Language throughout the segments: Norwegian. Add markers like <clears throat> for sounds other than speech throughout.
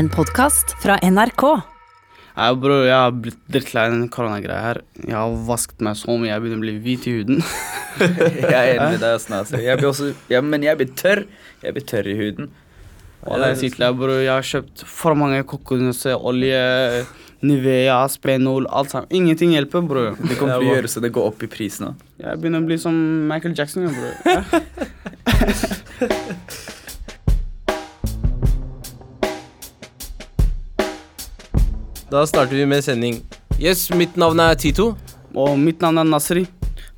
En podkast fra NRK. Nei, bror, jeg har blitt drittlei den koronagreia her. Jeg har vasket meg så mye, jeg begynner å bli hvit i huden. <laughs> jeg er enig med deg, Snase. Jeg blir også, ja, men jeg blir tørr. Jeg blir tørr i huden. Wallah, det er sykt deg, bror, jeg har kjøpt for mange kokosnøtteolje, Nivea, Spenol, alt sammen. Ingenting hjelper, bror. Det kommer til å gjøre så det går opp i pris nå. Jeg begynner å bli som Michael Jackson, ja, bror. <laughs> Da starter vi med sending. Yes, mitt navn er Tito, Og mitt navn er Nasri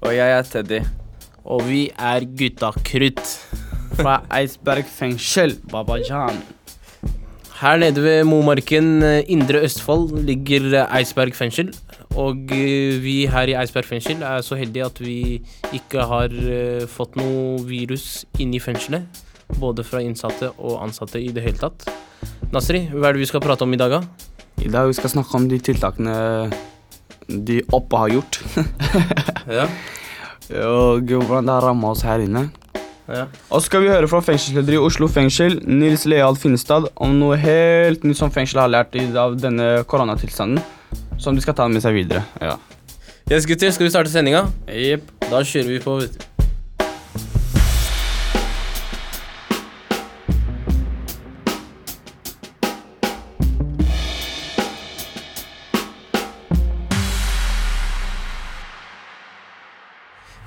Og jeg er Teddy. og vi er Gutta Krutt. fra Eidsberg fengsel, Babajan. Her nede ved Momarken, eh, Indre Østfold, ligger Eisberg Eidsberg fengsel. Og eh, vi her i Eidsberg fengsel er så heldige at vi ikke har eh, fått noe virus inn i fengselet. Både fra innsatte og ansatte i det hele tatt. Nasri, hva er det vi skal prate om i dag, da? I dag vi skal snakke om de tiltakene de oppe har gjort. <laughs> Ja. Og hvordan det har ramma oss her inne. ja. Og så skal vi høre fra fengselsleder i Oslo fengsel, Nils Leal Finnestad, om noe helt nytt som fengselet har lært av denne koronatilstanden. Som de skal ta med seg videre. Ja. Yes, gutter, skal vi starte sendinga? Jepp. Da kjører vi på,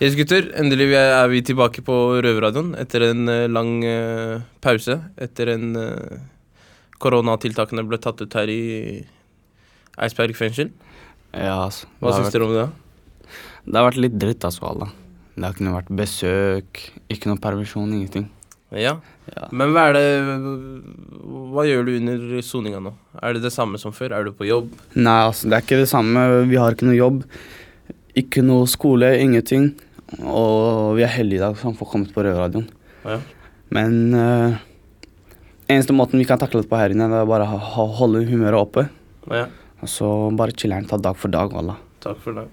Yes, gutter. Endelig er vi tilbake på Røverradioen etter en eh, lang eh, pause. Etter en eh, koronatiltakene ble tatt ut her i Eidsberg fengsel. Ja, altså. Hva syns vært, dere om det? det har vært litt dritt, altså, alle. Det har ikke noe vært besøk, ikke noe permisjon, ingenting. Ja. Ja. Men hva er det Hva gjør du under soninga nå? Er det det samme som før? Er du på jobb? Nei, altså, det er ikke det samme. Vi har ikke noe jobb. Ikke noe skole, ingenting. Og vi er heldige i dag som får kommet på Røverradioen. Ja. Men uh, eneste måten vi kan takle det på her inne, det er bare å holde humøret oppe. Ja. Og så bare chiller'n ta dag for dag, wallah. Takk for dag.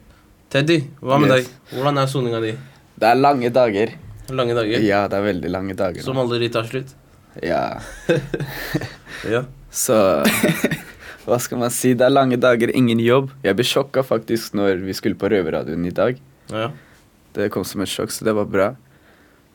Teddy, hva med Yes. deg? Hvordan er soninga di? Det er lange dager. Lange dager? Ja, det er veldig lange dager. Som aldri tar slutt? Ja. <laughs> Ja. Så <laughs> Hva skal man si? Det er lange dager, ingen jobb. Jeg ble sjokka faktisk når vi skulle på Røverradioen i dag. ja. Det kom som et sjokk, så det var bra.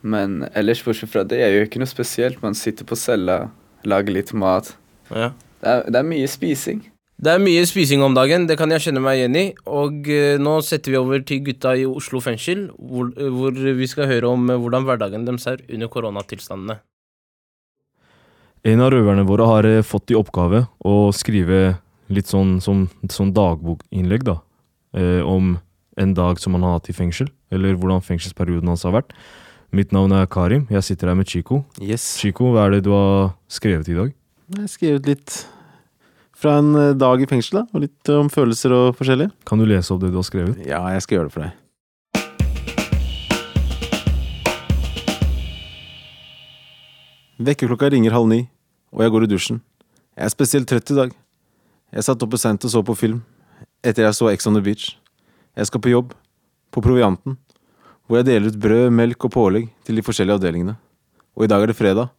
Men ellers, bortsett fra det, er jo ikke noe spesielt. Man sitter på cella, lager litt mat. ja. Det er, det er mye spising. Det er mye spising om dagen, det kan jeg kjenne meg igjen i. Og eh, nå setter vi over til gutta i Oslo fengsel, hvor, eh, hvor vi skal høre om eh, hvordan hverdagen deres er under koronatilstandene. En av røverne våre har eh, fått i oppgave å skrive litt sånn, sånn, sånn dagbokinnlegg, da. Eh, om en dag som han har hatt i fengsel, eller hvordan fengselsperioden hans har vært. Mitt navn er Karim, jeg sitter her med Chico. Yes. Chico, hva er det du har skrevet i dag? Jeg har skrevet litt fra en eh, dag i fengsel, da. Og litt om følelser og forskjellig. Kan du lese opp det du har skrevet? Ja, jeg skal gjøre det for deg. Vekkerklokka ringer halv ni, og jeg går i dusjen. Jeg er spesielt trøtt i dag. Jeg satt oppe sent og så på film, etter jeg så Ex on the Beach. Jeg skal på jobb, på Provianten, hvor jeg deler ut brød, melk og pålegg til de forskjellige avdelingene. Og i dag er det fredag,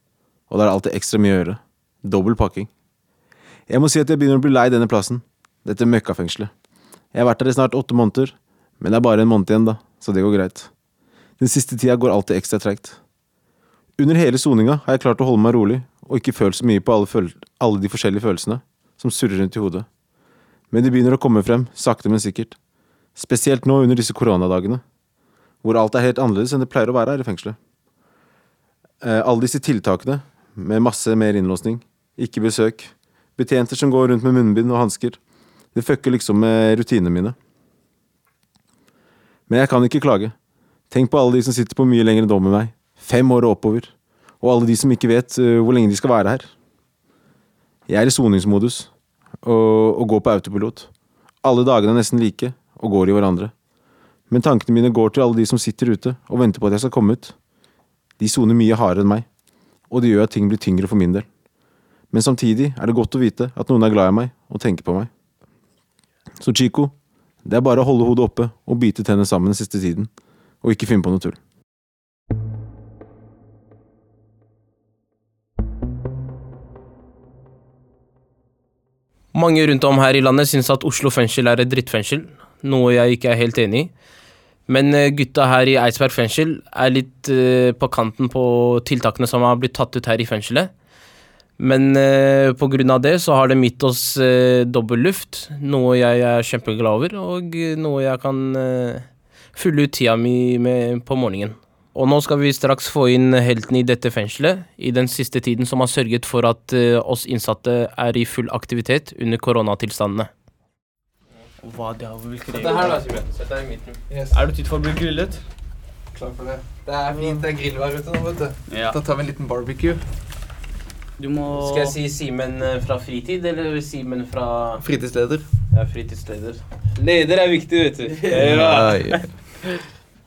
og da er det alltid ekstra mye å gjøre. Dobbel pakking. Jeg må si at jeg begynner å bli lei denne plassen, dette møkkafengselet. Jeg har vært der i snart åtte måneder, men det er bare en måned igjen, da, så det går greit. Den siste tida går alltid ekstra treigt. Under hele soninga har jeg klart å holde meg rolig, og ikke følt så mye på alle, alle de forskjellige følelsene som surrer rundt i hodet. Men de begynner å komme frem, sakte, men sikkert. Spesielt nå under disse koronadagene, hvor alt er helt annerledes enn det pleier å være her i fengselet. Eh, alle disse tiltakene, med masse mer innlåsning, ikke besøk, betjenter som går rundt med munnbind og hansker, det fucker liksom med rutinene mine. Men jeg kan ikke klage. Tenk på alle de som sitter på mye lengre dom enn meg, fem år og oppover, og alle de som ikke vet uh, hvor lenge de skal være her. Jeg er i soningsmodus, og, og går på autopilot. Alle dagene er nesten like, og går i hverandre. Men tankene mine går til alle de som sitter ute og venter på at jeg skal komme ut. De soner mye hardere enn meg, og det gjør at ting blir tyngre for min del. Men samtidig er det godt å vite at noen er glad i meg og tenker på meg. Så Chico, det er bare å holde hodet oppe og bite tennene sammen den siste tiden, og ikke finne på noe tull. Mange rundt om her i landet syns at Oslo fengsel er et drittfengsel, noe jeg ikke er helt enig i. Men eh, gutta her i Eidsberg fengsel er litt eh, på kanten på tiltakene som har blitt tatt ut her i fengselet. Men eh, på grunn av det så har de gitt oss eh, dobbel luft, noe jeg er kjempeglad over, og eh, noe jeg kan eh, fylle ut tida mi med på morgenen. Og nå skal vi straks få inn helten i dette fengselet, i den siste tiden som har sørget for at eh, oss innsatte er i full aktivitet under koronatilstandene. Hva det her, da, Simen. Sett deg i midten. Er du tid for å bli grillet? Klar for det. Det er fint, det er grillvær ute nå, vet du. Ja. Da tar vi en liten barbecue. Du må Skal jeg si Simen eh, fra fritid, eller Simen fra Fritidsleder. ja, fritidsleder? Leder er viktig, vet du. <laughs> Ja.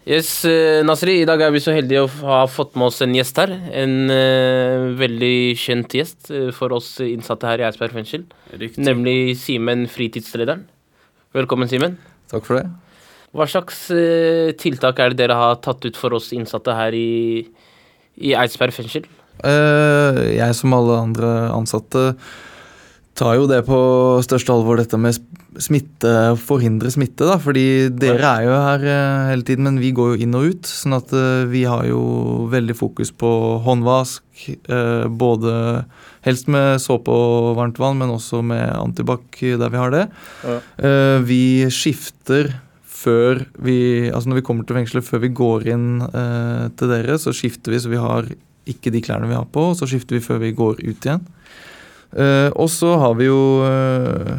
Yes, eh, Nasri, i dag er vi så heldige å ha fått med oss en gjest her. En uh, veldig kjent gjest for oss innsatte her i Eidsberg fengsel. Riktig. Nemlig Simen, fritidslederen. Velkommen, Simen. Takk for det. Hva slags eh, tiltak er det dere har tatt ut for oss innsatte her i, i Eidsberg fengsel? Eh, jeg som alle andre ansatte tar jo det på største alvor, dette med smitte, forhindre smitte. da, Fordi dere er jo her eh, hele tiden, men vi går jo inn og ut. sånn at eh, vi har jo veldig fokus på håndvask. Eh, både helst med såpe og varmt vann, men også med antibac der vi har det. Ja. Eh, vi skifter før vi Altså når vi kommer til fengselet, før vi går inn eh, til dere, så skifter vi så vi har ikke de klærne vi har på, og så skifter vi før vi går ut igjen. Eh, og så har vi jo eh,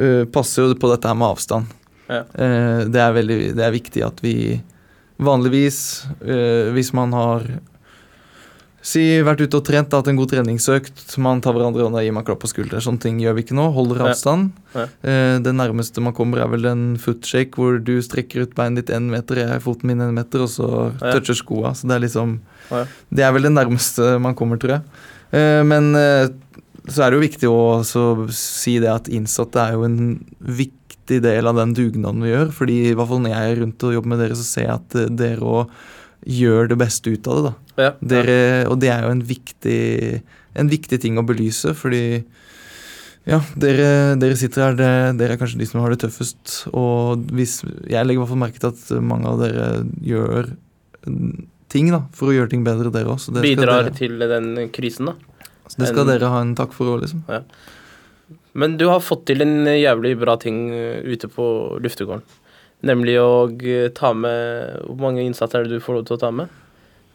eh, Passer jo på dette her med avstand. Ja. Det er veldig det er viktig at vi vanligvis, hvis man har Si vært ute og trent, hatt en god treningsøkt, man tar hverandre i hånda, gir meg klapp på skulderen. Sånne ting gjør vi ikke nå. Holder avstand. Ja. Eh, det nærmeste man kommer, er vel en footshake hvor du strekker ut beinet ditt én meter, jeg foten min én meter, og så Ja. toucher skoa. Så det er liksom Det er vel det nærmeste man kommer, tror jeg. Eh, men eh, så er det jo viktig å si det at innsatte er jo en viktig del av den dugnaden vi gjør. fordi i hvert fall når jeg er rundt og jobber med dere, så ser jeg at dere òg gjør det beste ut av det. da. Ja. Dere, og det er jo en viktig, en viktig ting å belyse, fordi ja, dere, dere sitter her, det, dere er kanskje de som har det tøffest. Og hvis, jeg legger i hvert fall merke til at mange av dere gjør ting da, for å gjøre ting bedre, dere også. Bidrar dere, til den krisen, da. det skal en- dere ha en takk for òg, liksom. Men du har fått til en jævlig bra ting eh, ute på luftegården. Nemlig å eh, ta med Hvor mange innsatte er det du får lov til å ta med?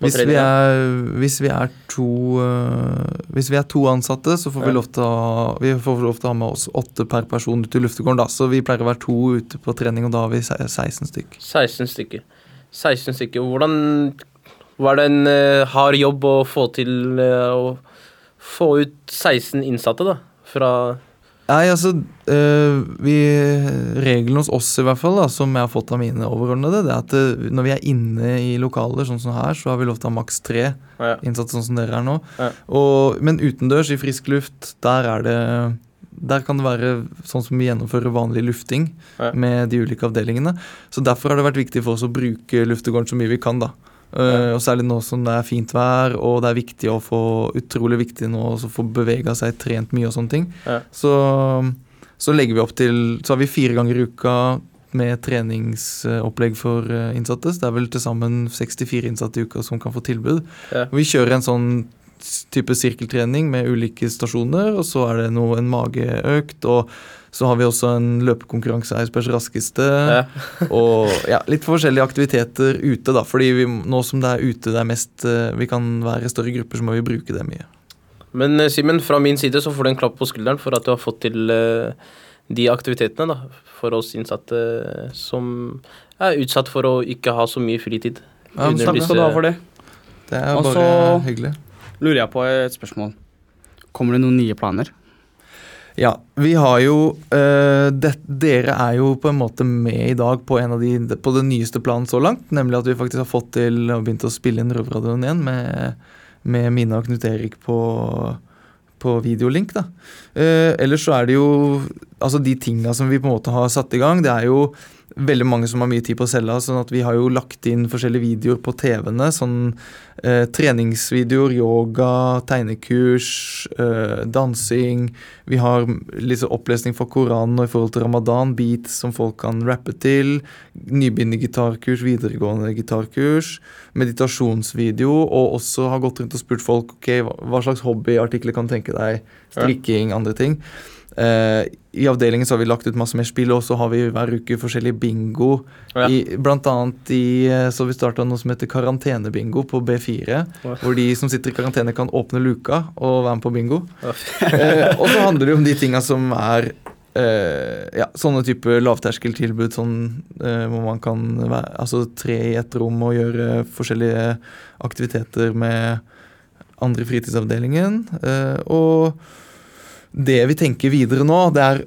Hvis vi, er, hvis, vi er to, øh, hvis vi er to ansatte, så får vi lov til å ha, vi får lov til å ha med oss åtte per person ut i luftegården. da, Så vi pleier å være to ute på trening, og da har vi 16 stykker. 16 stykker. 16 stykker. Hvordan Var det en eh, hard jobb å få til eh, å få ut 16 innsatte, da? Fra Nei, altså øh, vi, Regelen hos oss i hvert fall, da, som jeg har fått av mine overordnede, det er at det, når vi er inne i lokaler sånn som her, så har vi lov til å ha maks tre ja. innsatte sånn som dere er nå. Ja. Og, men utendørs, i frisk luft, der er det der kan det være sånn som vi gjennomfører vanlig lufting Ja. med de ulike avdelingene. Så derfor har det vært viktig for oss å bruke luftegården så mye vi kan, da. Eh, og særlig nå som det er fint vær, og det er viktig å få utrolig viktig nå å få bevega seg, trent mye og sånne ting. Ja. Så, så legger vi opp til Så har vi fire ganger i uka med treningsopplegg for eh, innsatte. Så det er vel til sammen 64 innsatte i uka som kan få tilbud. Ja. Og Vi kjører en sånn type sirkeltrening med ulike stasjoner, og så er det noe, en mageøkt. Og så har vi også en løpekonkurranse, Eidsbergs raskeste. Ja. <laughs> og ja, litt forskjellige aktiviteter ute, da. Fordi vi, nå som det er ute det er mest eh, Vi kan være i større grupper, så må vi bruke det mye. Men eh, Simen, fra min side så får du en klapp på skulderen for at du har fått til eh, de aktivitetene da, for oss innsatte som er utsatt for å ikke ha så mye fritid. Ja, men takk skal du ha for det. Det er Og bare så- hyggelig. Lurer jeg på et spørsmål. Kommer det noen nye planer? Ja, vi har jo eh, det, Dere er jo på en måte med i dag på, de, på den nyeste planen så langt. Nemlig at vi faktisk har fått til og begynt å spille inn Røverradioen igjen med, med Mina og Knut Erik på, på videolink. da. Eh, ellers så er det jo Altså de tinga som vi på en måte har satt i gang, det er jo veldig mange som har mye tid på cella, sånn at vi har jo lagt inn forskjellige videoer på TV-ene. Sånn eh, treningsvideoer, yoga, tegnekurs, eh, dansing. Vi har liksom opplesning fra Koranen og i forhold til ramadan, beats som folk kan rappe til. Nybegynnergitarkurs, videregående gitarkurs. Meditasjonsvideo, og også har gått rundt og spurt folk ok, hva- slags hobbyartikler kan tenke deg. Strikking, andre ting. Eh, I avdelingen så har vi lagt ut masse mer spill, og så har vi hver uke forskjellig bingo. Ja. I, blant annet i, eh, så har vi starta noe som heter karantenebingo på B4. Oh. Hvor de som sitter i karantene, kan åpne luka og være med på bingo. Oh. eh, og så handler det om de tinga som er eh, ja, sånne type lavterskeltilbud, sånn hvor man kan være, altså tre i et rom og gjøre forskjellige aktiviteter med andre i fritidsavdelingen. Eh, og det vi tenker videre nå, det er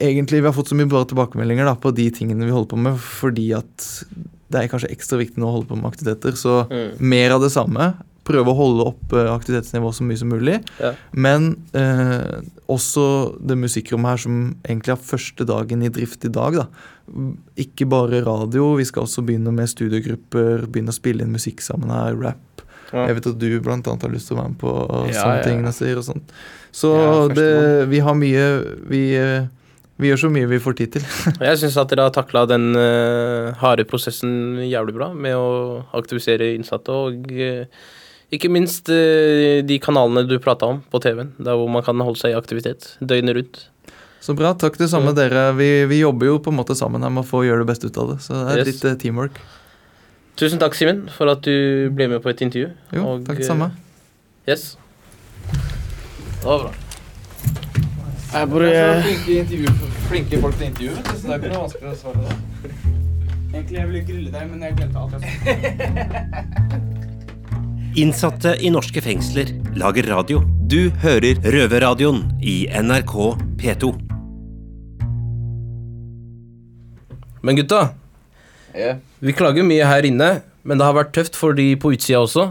egentlig Vi har fått så mye bra tilbakemeldinger da, på de tingene vi holder på med, fordi at det er kanskje ekstra viktig nå å holde på med aktiviteter. Så Mm. mer av det samme. Prøve å holde oppe aktivitetsnivået så mye som mulig. Ja. Men eh, også det musikkrommet her som egentlig har første dagen i drift i dag. da. Ikke bare radio, vi skal også begynne med studiegrupper, begynne å spille inn musikk sammen her, rap. Ja. Jeg vet at du blant annet har lyst til å være med på Ja, sånne ja, ting. Nasir, og sånt. Så det, vi har mye vi, vi gjør så mye vi får tid til. <laughs> Jeg syns at dere har takla den uh, harde prosessen jævlig bra med å aktivisere innsatte, og uh, ikke minst uh, de kanalene du prata om på TV-en, der hvor man kan holde seg i aktivitet døgnet rundt. Så bra. Takk det samme dere. Vi, vi jobber jo på en måte sammen her med å få gjøre det beste ut av det. Så det er Yes. litt teamwork. Tusen takk, Simen, for at du ble med på et intervju. Jo, Og, takk det eh, samme. Yes. Det var bra. Jeg bare flinke, folk til intervju, så det er ikke noe vanskelig å svare da. Egentlig jeg ville grille deg, men jeg glemte alt jeg Innsatte i norske fengsler lager radio. Du hører Røverradioen i NRK P2. Men gutta, Ja. vi klager mye her inne, men det har vært tøft for de på utsida også.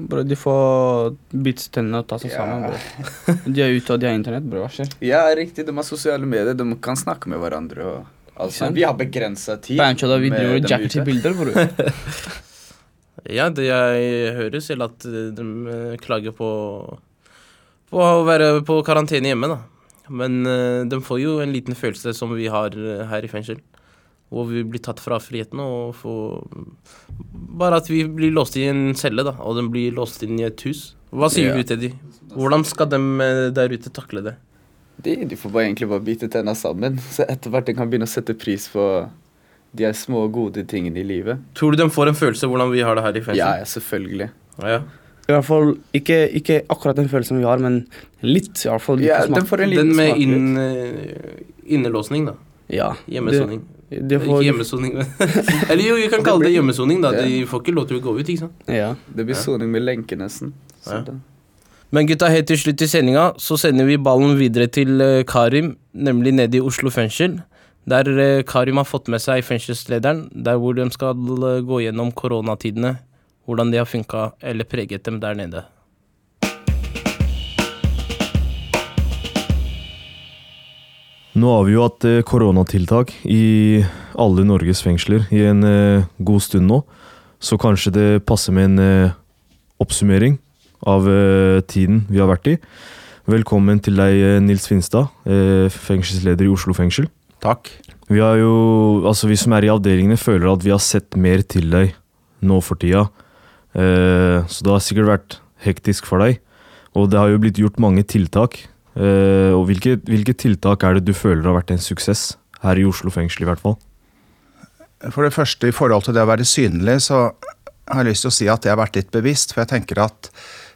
Bro, de får bite tennene og ta seg Ja. sammen. Bro. De er ute, og de har internett, bro. Hva skjer? ja, riktig. De har sosiale medier. De kan snakke med hverandre. Og, altså, vi har begrensa tid. Bancho da med videoer og jacker til bilder, bro. <laughs> Ja, det jeg hører selv at eh, de eh, klager på På å være på karantene hjemme, da. Men eh, de får jo en liten følelse som vi har her i fengsel. Hvor vi blir tatt fra friheten og får Bare at vi blir låst i en celle, da. Og den blir låst inn i et hus. Hva sier Ja. du, de? Hvordan skal de eh, der ute takle det? De, de får bare egentlig bare bite tenna sammen. <laughs> Så etter hvert de kan begynne å sette pris på de er små, gode tingene i livet. Tror du de får en følelse av hvordan vi har det her i fengsel? Ja, ja, selvfølgelig. Ja. I hvert fall ikke, ikke akkurat den følelsen vi har, men litt, i hvert fall. Ja, den, får en liten Den med smak. inn, eh, innelåsning, da. Ja. Hjemmesoning. De, de får, Ikke hjemmesoning, men <laughs> Eller jo, vi kan kalle det hjemmesoning, da. De får ikke lov til å gå ut, ikke sant. Ja. Det blir soning med lenke, nesten. Ja. Men gutta, helt til slutt i sendinga så sender vi ballen videre til eh, Karim, nemlig nede i Oslo fengsel. Der eh, Karim har fått med seg fengselslederen, der hvor de skal eh, gå gjennom koronatidene. Hvordan de har funka eller preget dem der nede. Nå har vi jo hatt eh, koronatiltak i alle Norges fengsler i en eh, god stund nå, så kanskje det passer med en eh, oppsummering av tiden vi har vært i. Velkommen til deg, Nils Finstad, fengselsleder i Oslo fengsel. Takk. Vi har jo, altså vi som er i avdelingene føler at vi har sett mer til deg nå for tida. Så det har sikkert vært hektisk for deg. Og det har jo blitt gjort mange tiltak. Eh, og hvilke, hvilke tiltak er det du føler har vært en suksess? Her i Oslo fengsel i hvert fall. For det første, i forhold til det å være synlig, så har jeg lyst til å si at det har vært litt bevisst. For jeg tenker at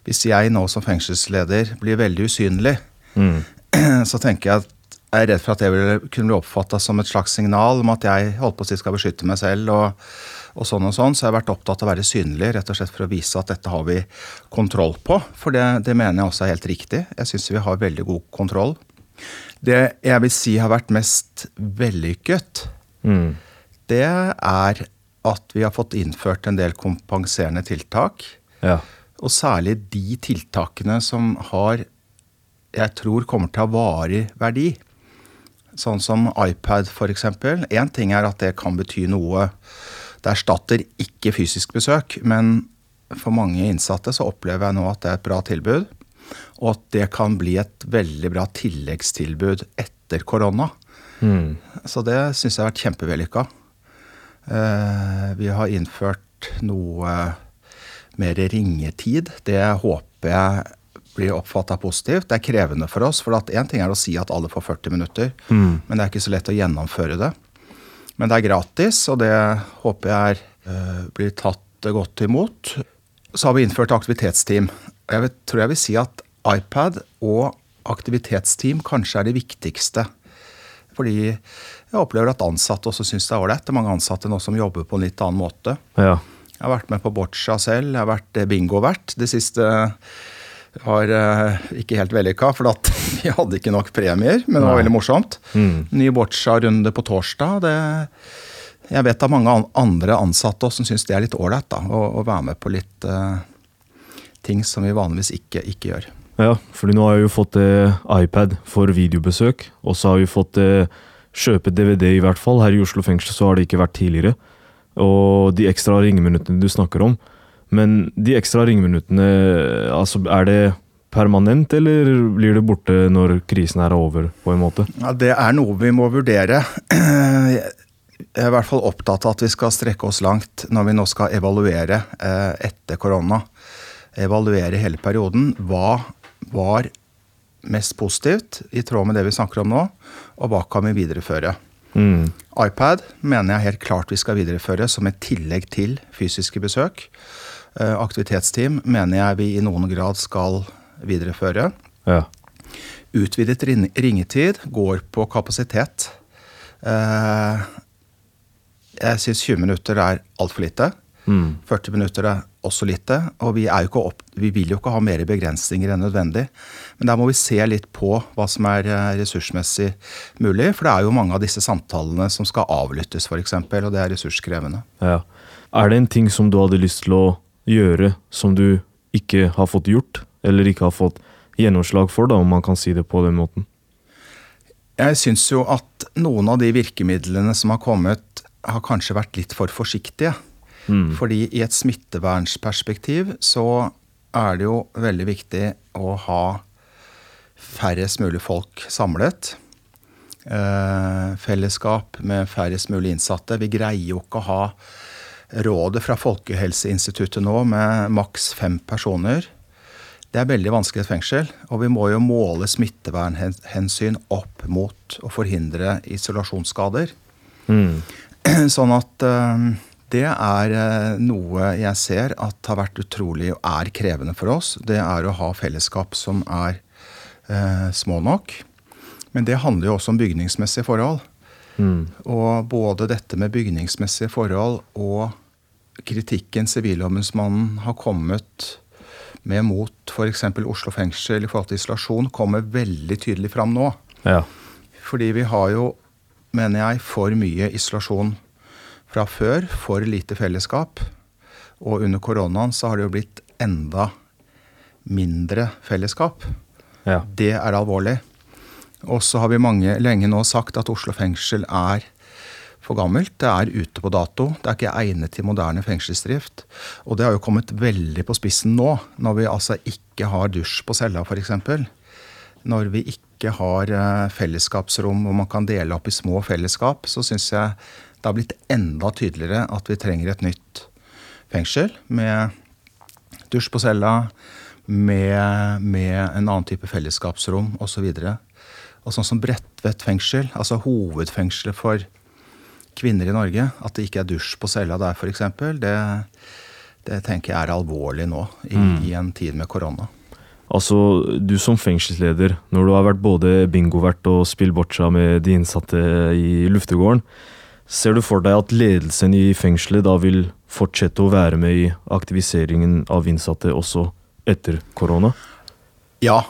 hvis jeg nå som fengselsleder blir veldig usynlig, Mm. <clears throat> så tenker jeg at jeg er redd for at det vil kunne bli oppfatta som et slags signal om at jeg holdt på å si skal beskytte meg selv. og, og sånn og sånn, Så jeg har vært opptatt av å være synlig rett og slett for å vise at dette har vi kontroll på. For det, det mener jeg også er helt riktig. Jeg syns vi har veldig god kontroll. Det jeg vil si har vært mest vellykket, Mm. det er at vi har fått innført en del kompenserende tiltak. Ja. Og særlig de tiltakene som har jeg tror kommer til å ha varig verdi. sånn som iPad f.eks. Én ting er at det kan bety noe. Det erstatter ikke fysisk besøk, men for mange innsatte så opplever jeg nå at det er et bra tilbud. Og at det kan bli et veldig bra tilleggstilbud etter korona. Mm. Så det syns jeg har vært kjempevellykka. Eh, vi har innført noe mer ringetid. Det håper jeg blir oppfatta positivt. Det er krevende for oss. For én ting er å si at alle får 40 minutter, Mm. men det er ikke så lett å gjennomføre det. Men det er gratis, og det håper jeg er, eh, blir tatt godt imot. Så har vi innført aktivitetsteam. Jeg vet, tror jeg vil si at iPad og aktivitetsteam kanskje er det viktigste. Fordi jeg opplever at ansatte også syns det er ålreit. Det er mange ansatte nå som jobber på en litt annen måte. Ja. Jeg har vært med på boccia selv. Jeg har vært eh, bingovert. Det siste var eh, ikke helt vellykka, for at <laughs> vi hadde ikke nok premier. Men det var veldig morsomt. Mm. Ny boccia-runde på torsdag. Det, jeg vet det er mange andre ansatte også som syns det er litt ålreit å, å være med på litt uh, ting som vi vanligvis ikke, ikke gjør. Ja, fordi nå har jeg jo fått uh, iPad for videobesøk, og så har vi fått uh, kjøpe DVD i hvert fall. Her i Oslo fengsel så har det ikke vært tidligere. Og de ekstra ringeminuttene du snakker om. Men de ekstra ringeminuttene, altså er det permanent, eller blir det borte når krisen er over, på en måte? Ja, Det er noe vi må vurdere. <clears throat> Jeg er i hvert fall opptatt av at vi skal strekke oss langt når vi nå skal evaluere eh, etter korona. Evaluere hele perioden. Hva var mest positivt i tråd med det vi snakker om nå, og hva kan vi videreføre? Mm. iPad mener jeg helt klart vi skal videreføre som et tillegg til fysiske besøk. Eh, Aktivitetsteam mener jeg vi i noen grad skal videreføre. Ja. Utvidet ringetid går på kapasitet. Eh, Jeg syns 20 minutter er altfor lite. Mm. 40 minutter er også lite. Og vi, er opp, vi vil jo ikke ha mer begrensninger enn nødvendig. Men der må vi se litt på hva som er eh, ressursmessig mulig. For det er jo mange av disse samtalene som skal avlyttes, f.eks., og det er ressurskrevende. Ja. Er det en ting som du hadde lyst til å gjøre som du ikke har fått gjort, eller ikke har fått gjennomslag for, da, om man kan si det på den måten? Jeg syns jo at noen av de virkemidlene som har kommet, har kanskje vært litt for forsiktige. Mm. Fordi i et smittevernsperspektiv så er det jo veldig viktig å ha færrest mulig folk samlet. Eh, fellesskap med færrest mulig innsatte. Vi greier jo ikke å ha rådet fra Folkehelseinstituttet nå med maks fem personer. Det er veldig vanskelig i et fengsel, og vi må jo måle smittevernhensyn opp mot å forhindre isolasjonsskader. Mm. <clears throat> Sånn at eh, det er eh, noe jeg ser at har vært utrolig og er krevende for oss. Det er å ha fellesskap som er eh, små nok. Men det handler jo også om bygningsmessige forhold. Mm. Og både dette med bygningsmessige forhold og kritikken Sivilombudsmannen har kommet med mot f.eks. Oslo fengsel i forhold til isolasjon, kommer veldig tydelig fram nå. Ja. Fordi vi har jo, mener jeg, for mye isolasjon fra før. For lite fellesskap. Og under koronaen så har det jo blitt enda mindre fellesskap. Ja. Det er alvorlig. Og så har vi mange lenge nå sagt at Oslo fengsel er for gammelt. Det er ute på dato. Det er ikke egnet til moderne fengselsdrift. Og det har jo kommet veldig på spissen nå, når vi altså ikke har dusj på cella f.eks. Når vi ikke har eh, fellesskapsrom hvor man kan dele opp i små fellesskap, så syns jeg det har blitt enda tydeligere at vi trenger et nytt fengsel med dusj på cella, med, med en annen type fellesskapsrom osv. Og sånn som Bredtvet fengsel, altså hovedfengselet for kvinner i Norge, at det ikke er dusj på cella der f.eks., det, det tenker jeg er alvorlig nå i, i en tid med korona. Altså, du som fengselsleder, når du har vært både bingovert og spillboccia med de innsatte i luftegården, ser du for deg at ledelsen i fengselet da vil fortsette å være med i aktiviseringen av innsatte også etter korona? Ja.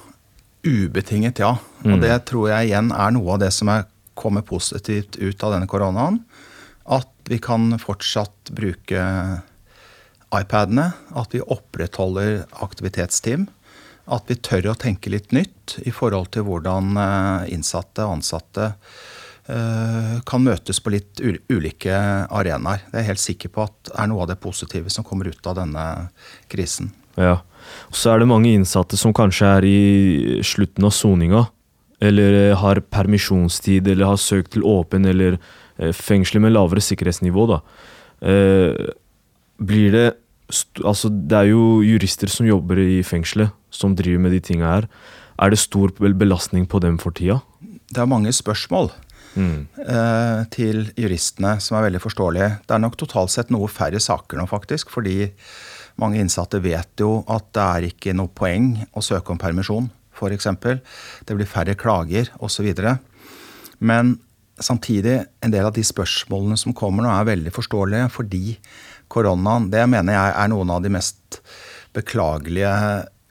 Ubetinget ja. Mm. Og det tror jeg igjen er noe av det som er kommet positivt ut av denne koronaen. At vi kan fortsatt bruke iPadene. At vi opprettholder aktivitetsteam. At vi tør å tenke litt nytt i forhold til hvordan eh, innsatte og ansatte eh, kan møtes på litt ulike arenaer. Det er jeg helt sikker på at er noe av det positive som kommer ut av denne krisen. Ja. Og så er det mange innsatte som kanskje er i slutten av soninga, eller eh, har permisjonstid, eller har søkt til åpen eller eh, fengsler med lavere sikkerhetsnivå, da. Eh, blir det Altså, det er jo jurister som jobber i fengselet, som driver med de tinga her. Er det stor belastning på dem for tida? Det er mange spørsmål Mm. til juristene som er veldig forståelige. Det er nok totalt sett noe færre saker nå, faktisk. Fordi mange innsatte vet jo at det er ikke noe poeng å søke om permisjon, f.eks. Det blir færre klager osv. Men samtidig, en del av de spørsmålene som kommer nå, er veldig forståelige fordi koronaen Det mener jeg er noen av de mest beklagelige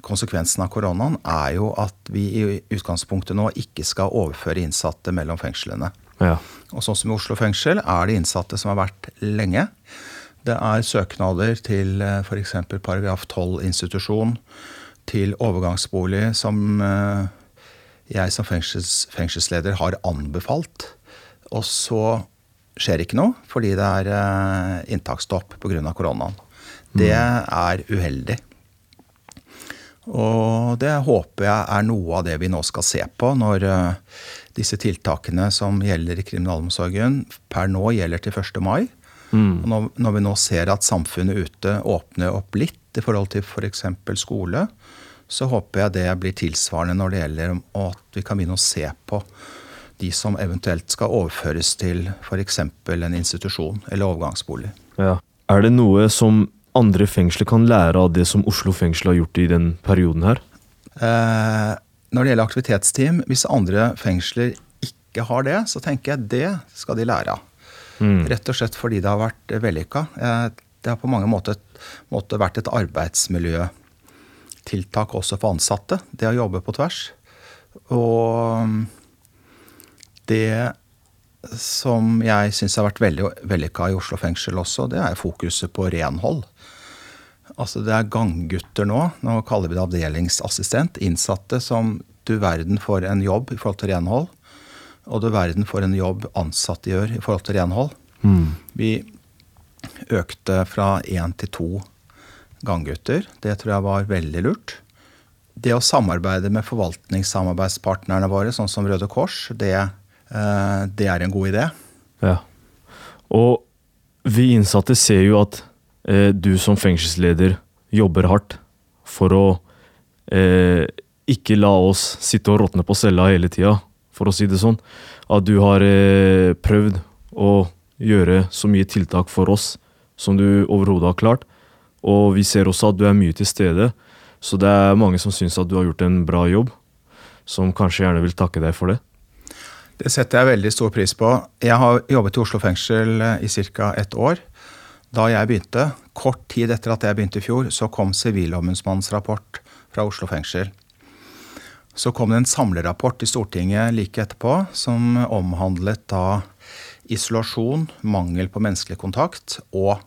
konsekvensene av koronaen, er jo at vi i utgangspunktet nå ikke skal overføre innsatte mellom fengslene. Ja. Og sånn som i Oslo fengsel er det innsatte som har vært lenge. Det er søknader til f.eks. paragraf 12-institusjon, til overgangsbolig, som eh, jeg som fengsels, fengselsleder har anbefalt. Og så skjer ikke noe fordi det er eh, inntaksstopp pga. koronaen. Det er uheldig. Og det håper jeg er noe av det vi nå skal se på når eh, disse tiltakene som gjelder i kriminalomsorgen per nå gjelder til 1. mai. Og når, når vi nå ser at samfunnet ute åpner opp litt i forhold til f.eks. skole, så håper jeg det blir tilsvarende når det gjelder at vi kan begynne å se på de som eventuelt skal overføres til f.eks. en institusjon eller overgangsbolig. Ja. Er det noe som andre fengsler kan lære av det som Oslo fengsel har gjort i den perioden her? Eh, når det gjelder aktivitetsteam, hvis andre fengsler ikke har det, så tenker jeg det skal de lære av. Mm. Rett og slett fordi det har vært vellykka. Eh, det har på mange måter, måter vært et arbeidsmiljøtiltak også for ansatte. Det å jobbe på tvers. Og det som jeg syns har vært veldig vellykka i Oslo fengsel også, det er fokuset på renhold. Altså det er ganggutter nå, nå kaller vi det avdelingsassistent, innsatte som du verden for en jobb i forhold til renhold. Og du verden for en jobb ansatte gjør i forhold til renhold. Mm. Vi økte fra én til to ganggutter. Det tror jeg var veldig lurt. Det å samarbeide med forvaltningssamarbeidspartnerne våre, sånn som Røde Kors, det, eh, det er en god idé. Ja. Og vi innsatte ser jo at eh, du som fengselsleder jobber hardt for å eh, ikke la oss sitte og råtne på cella hele tida, for å si det sånn. At du har eh, prøvd å gjøre så mye tiltak for oss som du overhodet har klart. Og vi ser også at du er mye til stede, så det er mange som syns at du har gjort en bra jobb, som kanskje gjerne vil takke deg for det. Det setter jeg veldig stor pris på. Jeg har jobbet i Oslo fengsel eh, i ca. ett år. Da jeg begynte, kort tid etter at jeg begynte i fjor, så kom Sivilombudsmannens rapport fra Oslo fengsel. Så kom det en samlerapport i Stortinget like etterpå som omhandlet da isolasjon, mangel på menneskelig kontakt, og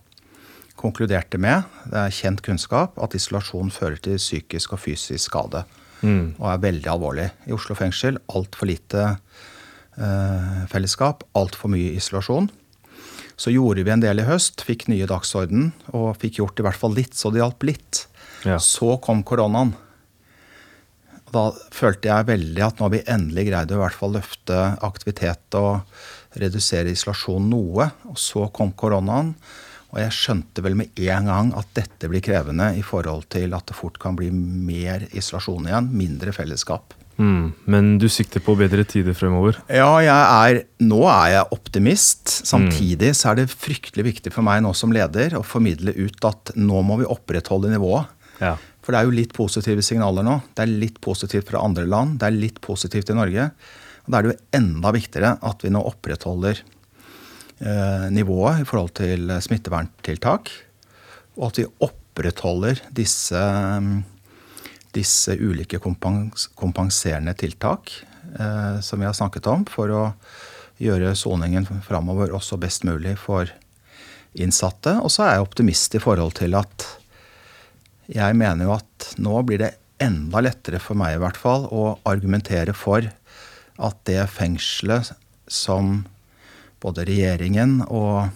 konkluderte med, det er kjent kunnskap, at isolasjon fører til psykisk og fysisk skade. Mm. Og er veldig alvorlig. I Oslo fengsel altfor lite eh, fellesskap, altfor mye isolasjon. Så gjorde vi en del i høst, fikk nye dagsorden og fikk gjort i hvert fall litt, så det hjalp litt. Ja. Så kom koronaen. Da følte jeg veldig at nå har vi endelig greid å i hvert fall løfte aktivitet og redusere isolasjon noe. Og så kom koronaen, og jeg skjønte vel med en gang at dette blir krevende i forhold til at det fort kan bli mer isolasjon igjen, mindre fellesskap. Mm. Men du sikter på bedre tider fremover? Ja, jeg er, nå er jeg optimist. Samtidig så er det fryktelig viktig for meg nå som leder å formidle ut at nå må vi opprettholde nivået. Ja. For det er jo litt positive signaler nå. Det er litt positivt fra andre land. Det er litt positivt i Norge. Da er det jo enda viktigere at vi nå opprettholder eh, nivået i forhold til smitteverntiltak. Og at vi opprettholder disse, disse ulike kompens kompenserende tiltak eh, som vi har snakket om, for å gjøre soningen framover også best mulig for innsatte. Og så er jeg optimist i forhold til at jeg mener jo at nå blir det enda lettere for meg i hvert fall å argumentere for at det fengselet som både regjeringen og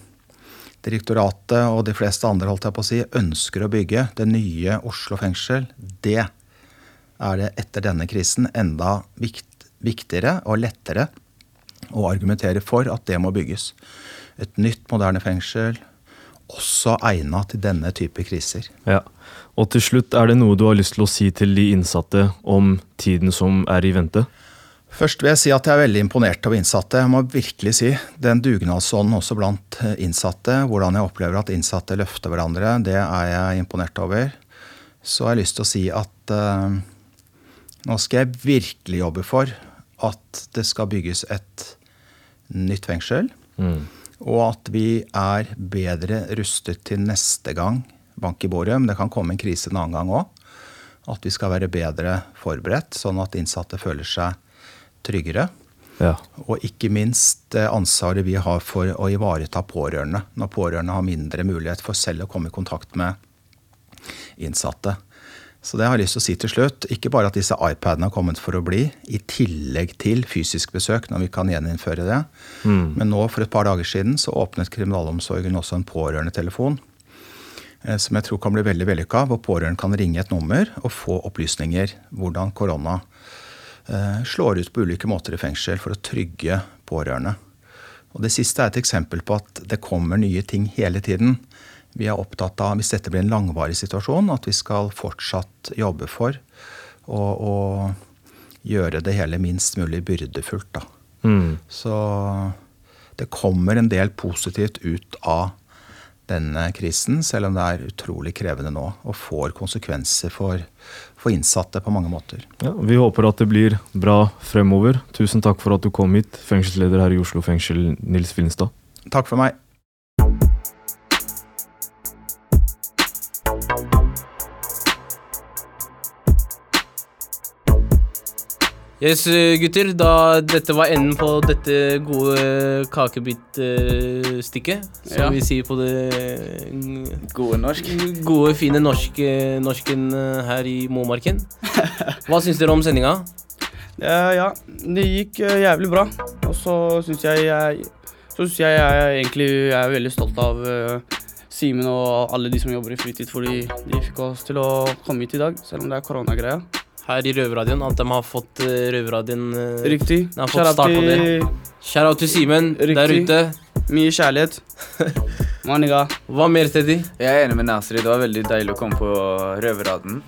direktoratet og de fleste andre holdt jeg på å si, ønsker å bygge, det nye Oslo fengsel, det er det etter denne krisen enda vikt, viktigere og lettere å argumentere for at det må bygges. Et nytt, moderne fengsel, også egnet til denne type kriser. Ja. Og til slutt, er det noe du har lyst til å si til de innsatte om tiden som er i vente? Først vil jeg si at jeg er veldig imponert over innsatte. Jeg må virkelig si Den dugnadsånden også blant eh, innsatte, hvordan jeg opplever at innsatte løfter hverandre, det er jeg imponert over. Så har jeg lyst til å si at uh, nå skal jeg virkelig jobbe for at det skal bygges et nytt fengsel. Mm. Og at vi er bedre rustet til neste gang bank i bordet. Men det kan komme en krise en annen gang òg. At vi skal være bedre forberedt, sånn at innsatte føler seg tryggere. Ja. Og ikke minst det ansvaret vi har for å ivareta pårørende. Når pårørende har mindre mulighet for selv å komme i kontakt med innsatte. Så det har jeg lyst til å si til slutt. Ikke bare at disse iPadene har kommet for å bli, i tillegg til fysisk besøk, når vi kan gjeninnføre det. Mm. Men nå for et par dager siden så åpnet kriminalomsorgen også en pårørendetelefon. eh, Som jeg tror kan bli veldig vellykka, hvor pårørende kan ringe et nummer og få opplysninger hvordan korona eh, slår ut på ulike måter i fengsel for å trygge pårørende. Og Det siste er et eksempel på at det kommer nye ting hele tiden. Vi er opptatt av, hvis dette blir en langvarig situasjon, at vi skal fortsatt jobbe for å, å gjøre det hele minst mulig byrdefullt. Da. Mm. Så det kommer en del positivt ut av denne krisen, selv om det er utrolig krevende nå og får konsekvenser for, for innsatte på mange måter. Ja, vi håper at det blir bra fremover. Tusen takk for at du kom hit, fengselsleder her i Oslo fengsel, Nils Finstad. Takk for meg. Yes, gutter. Da dette var enden på dette gode kakebitstikket, som Ja. vi sier på det Gode norsk. gode, fine norske, norsken eh, her i Momarken. Hva syns dere om sendinga? Eh, ja, det gikk eh, jævlig bra. Og så syns jeg jeg Så syns jeg jeg egentlig er veldig stolt av uh, Simen og alle de som jobber i fritid, fordi de fikk oss til å komme hit i dag, selv om det er koronagreia. Her i Røverradioen. At de har fått uh, Røverradioen uh, Riktig. Den har fått start på det. Shout out til Simen der ute. Mye kjærlighet. <laughs> Maniga. Hva mer, Teddy? Jeg er enig med Nasri. Det var veldig deilig å komme på Røverraden.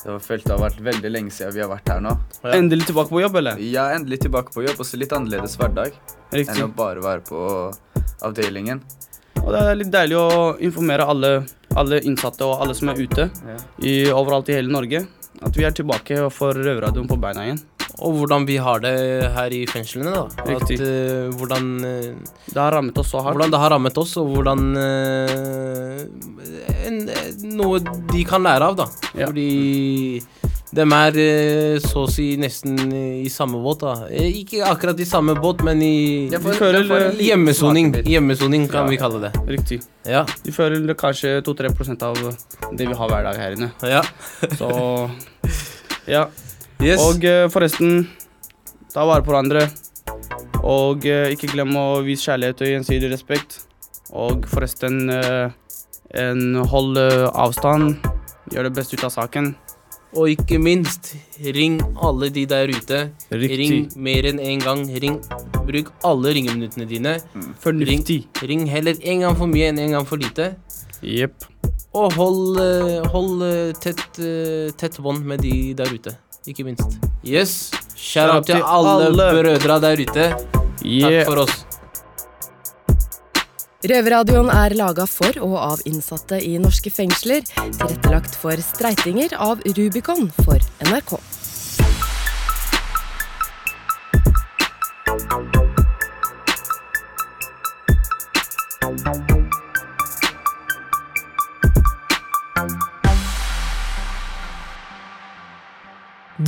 Det var følt det har vært veldig lenge siden vi har vært her nå. Ja. Endelig tilbake på jobb, eller? Er endelig tilbake på jobb, også litt annerledes hverdag enn å bare være på avdelingen. Og det er litt deilig å informere alle, alle innsatte og alle som er ute Ja. i, overalt i hele Norge, at vi er tilbake og får Røverradioen på beina igjen. Og hvordan vi har det her i fengslene, da. At, eh, hvordan, uh, Det har rammet oss så hardt. hvordan det har rammet oss, og hvordan uh, en, Noe de kan lære av, da. Ja. Fordi de er så å si nesten i samme båt, da. Ikke akkurat i samme båt, men i føler, hjemmesoning. Hjemmesoning kan Ja. vi kalle det. Riktig. Ja. De føler kanskje 2-3% av det vi har hver dag her inne. ja. Så ja. Yes. Og eh, forresten, ta vare på hverandre. Og eh, ikke glem å vise kjærlighet og gjensidig respekt. Og forresten, eh, en hold avstand. Gjør det beste ut av saken. Og ikke minst, ring alle de der ute. Riktig. Ring mer enn én gang. Ring. Bruk alle ringeminuttene dine. Mm. Ring heller én gang for mye enn én gang for lite. Jepp. Og hold, eh, hold eh, tett, eh, tett bånd med de der ute. Ikke minst. Yes. Shout out til alle, brødra der ute. Takk for oss. Røverradioen er laga for og av innsatte i norske fengsler. Tilrettelagt for streitinger av Rubicon for NRK.